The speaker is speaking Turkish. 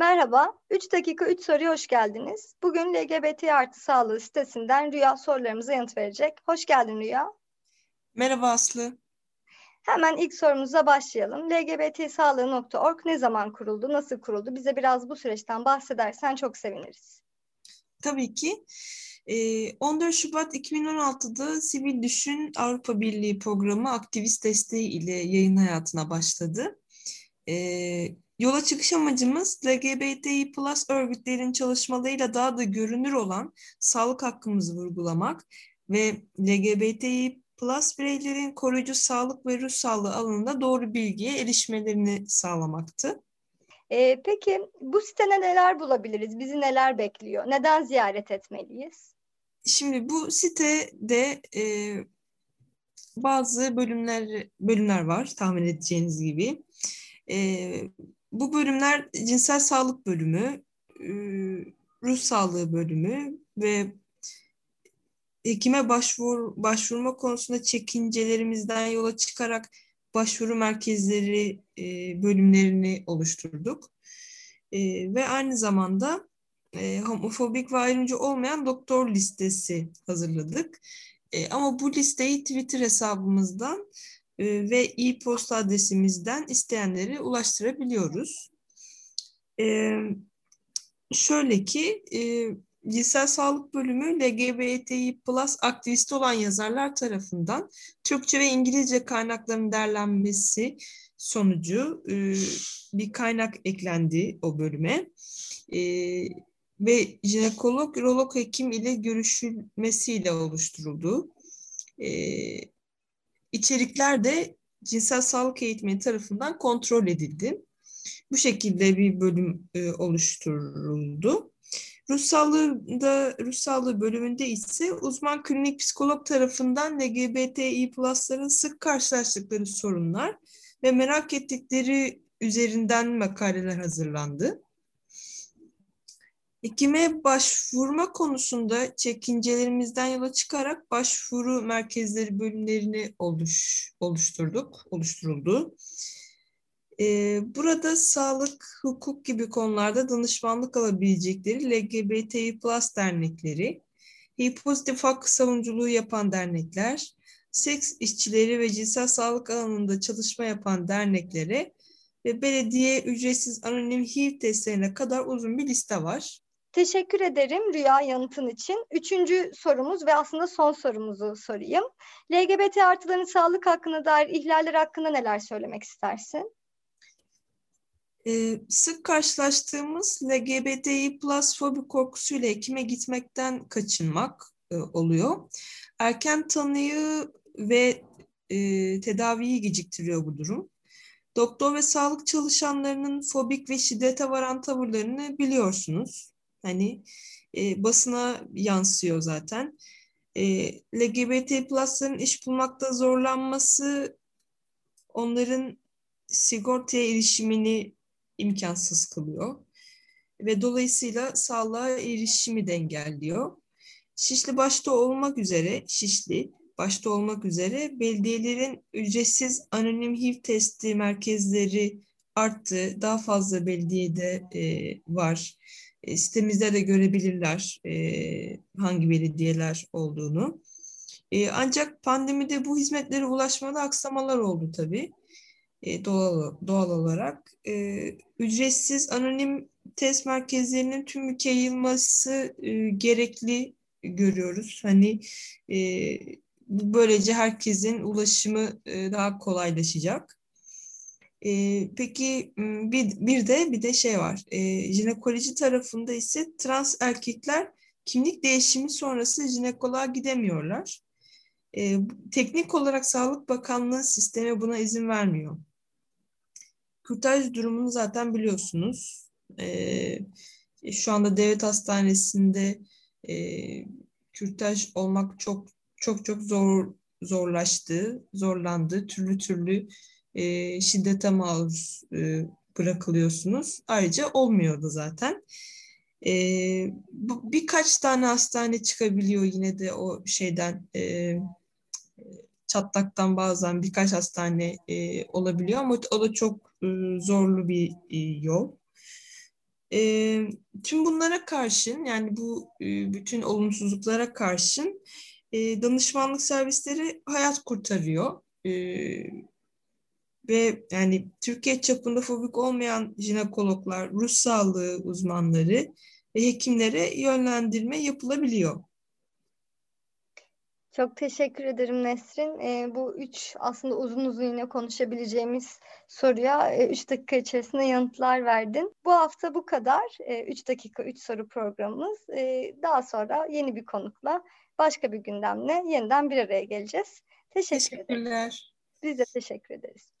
Merhaba, 3 dakika 3 soruya hoş geldiniz. Bugün LGBT artı sağlığı sitesinden Rüya sorularımıza yanıt verecek. Hoş geldin Rüya. Merhaba Aslı. Hemen ilk sorumuza başlayalım. lgbtsağlığı.org ne zaman kuruldu, nasıl kuruldu? Bize biraz bu süreçten bahsedersen çok seviniriz. Tabii ki. 14 ee, Şubat 2016'da Sivil Düşün Avrupa Birliği programı aktivist desteği ile yayın hayatına başladı. Yola çıkış amacımız LGBTİ plus örgütlerin çalışmalarıyla daha da görünür olan sağlık hakkımızı vurgulamak ve LGBTİ plus bireylerin koruyucu sağlık ve ruh sağlığı alanında doğru bilgiye erişmelerini sağlamaktı. Ee, peki bu sitede neler bulabiliriz? Bizi neler bekliyor? Neden ziyaret etmeliyiz? Şimdi bu sitede e, bazı bölümler bölümler var tahmin edeceğiniz gibi. E, bu bölümler cinsel sağlık bölümü, e, ruh sağlığı bölümü ve hekime başvur, başvurma konusunda çekincelerimizden yola çıkarak başvuru merkezleri e, bölümlerini oluşturduk. E, ve aynı zamanda homofobik ve ayrımcı olmayan doktor listesi hazırladık. Ama bu listeyi Twitter hesabımızdan e, ve e-posta adresimizden isteyenleri ulaştırabiliyoruz. E, şöyle ki e, Cinsel Sağlık Bölümü LGBTİ Plus aktivisti olan yazarlar tarafından Türkçe ve İngilizce kaynakların derlenmesi sonucu e, bir kaynak eklendi o bölüme. E, ve jinekolog, urolog hekim ile görüşülmesiyle oluşturuldu. E, içerikler de cinsel sağlık eğitmeni tarafından kontrol edildi. Bu şekilde bir bölüm e, oluşturuldu. Ruh sağlığında, ruh sağlığı bölümünde ise uzman klinik psikolog tarafından LGBTİ plusların sık karşılaştıkları sorunlar ve merak ettikleri üzerinden makaleler hazırlandı. Hekime başvurma konusunda çekincelerimizden yola çıkarak başvuru merkezleri bölümlerini oluş, oluşturduk, oluşturuldu. Ee, burada sağlık, hukuk gibi konularda danışmanlık alabilecekleri LGBTİ Plus dernekleri, HIV pozitif hak savunuculuğu yapan dernekler, seks işçileri ve cinsel sağlık alanında çalışma yapan derneklere ve belediye ücretsiz anonim HIV testlerine kadar uzun bir liste var. Teşekkür ederim Rüya yanıtın için. Üçüncü sorumuz ve aslında son sorumuzu sorayım. LGBT artıların sağlık hakkına dair ihlaller hakkında neler söylemek istersin? Ee, sık karşılaştığımız LGBTİ plus fobi korkusuyla hekime gitmekten kaçınmak e, oluyor. Erken tanıyı ve e, tedaviyi geciktiriyor bu durum. Doktor ve sağlık çalışanlarının fobik ve şiddete varan tavırlarını biliyorsunuz. Hani e, basına yansıyor zaten. E, LGBT plusların iş bulmakta zorlanması onların sigortaya erişimini imkansız kılıyor ve dolayısıyla sağlığa erişimi de engelliyor. Şişli başta olmak üzere, Şişli başta olmak üzere belediyelerin ücretsiz anonim HIV testi merkezleri arttı. Daha fazla belediyede e, var. E, sitemizde de görebilirler e, hangi belediyeler olduğunu. E, ancak pandemide bu hizmetlere ulaşmada aksamalar oldu tabii e, doğal, doğal olarak. E, ücretsiz anonim test merkezlerinin tüm ülke yayılması e, gerekli görüyoruz. Hani e, böylece herkesin ulaşımı e, daha kolaylaşacak. E, peki bir, bir de bir de şey var. E, jinekoloji tarafında ise trans erkekler kimlik değişimi sonrası jinekoloğa gidemiyorlar. E, teknik olarak Sağlık Bakanlığı sistemi buna izin vermiyor. Kürtaj durumunu zaten biliyorsunuz. E, şu anda devlet hastanesinde e, kürtaj olmak çok çok çok zor zorlaştı, zorlandı. Türlü türlü e, şiddete maruz e, bırakılıyorsunuz. Ayrıca olmuyordu zaten. E, bu, birkaç tane hastane çıkabiliyor yine de o şeyden e, çatlaktan bazen birkaç hastane e, olabiliyor ama o da çok e, zorlu bir e, yol. E, tüm bunlara karşın yani bu e, bütün olumsuzluklara karşın e, danışmanlık servisleri hayat kurtarıyor. E, ve yani Türkiye çapında fobik olmayan jinekologlar, ruh sağlığı uzmanları ve hekimlere yönlendirme yapılabiliyor. Çok teşekkür ederim Nesrin. E, bu üç aslında uzun uzun yine konuşabileceğimiz soruya e, üç dakika içerisinde yanıtlar verdin. Bu hafta bu kadar. E, üç dakika üç soru programımız. E, daha sonra yeni bir konukla başka bir gündemle yeniden bir araya geleceğiz. Teşekkür Teşekkürler. Ederiz. Biz de teşekkür ederiz.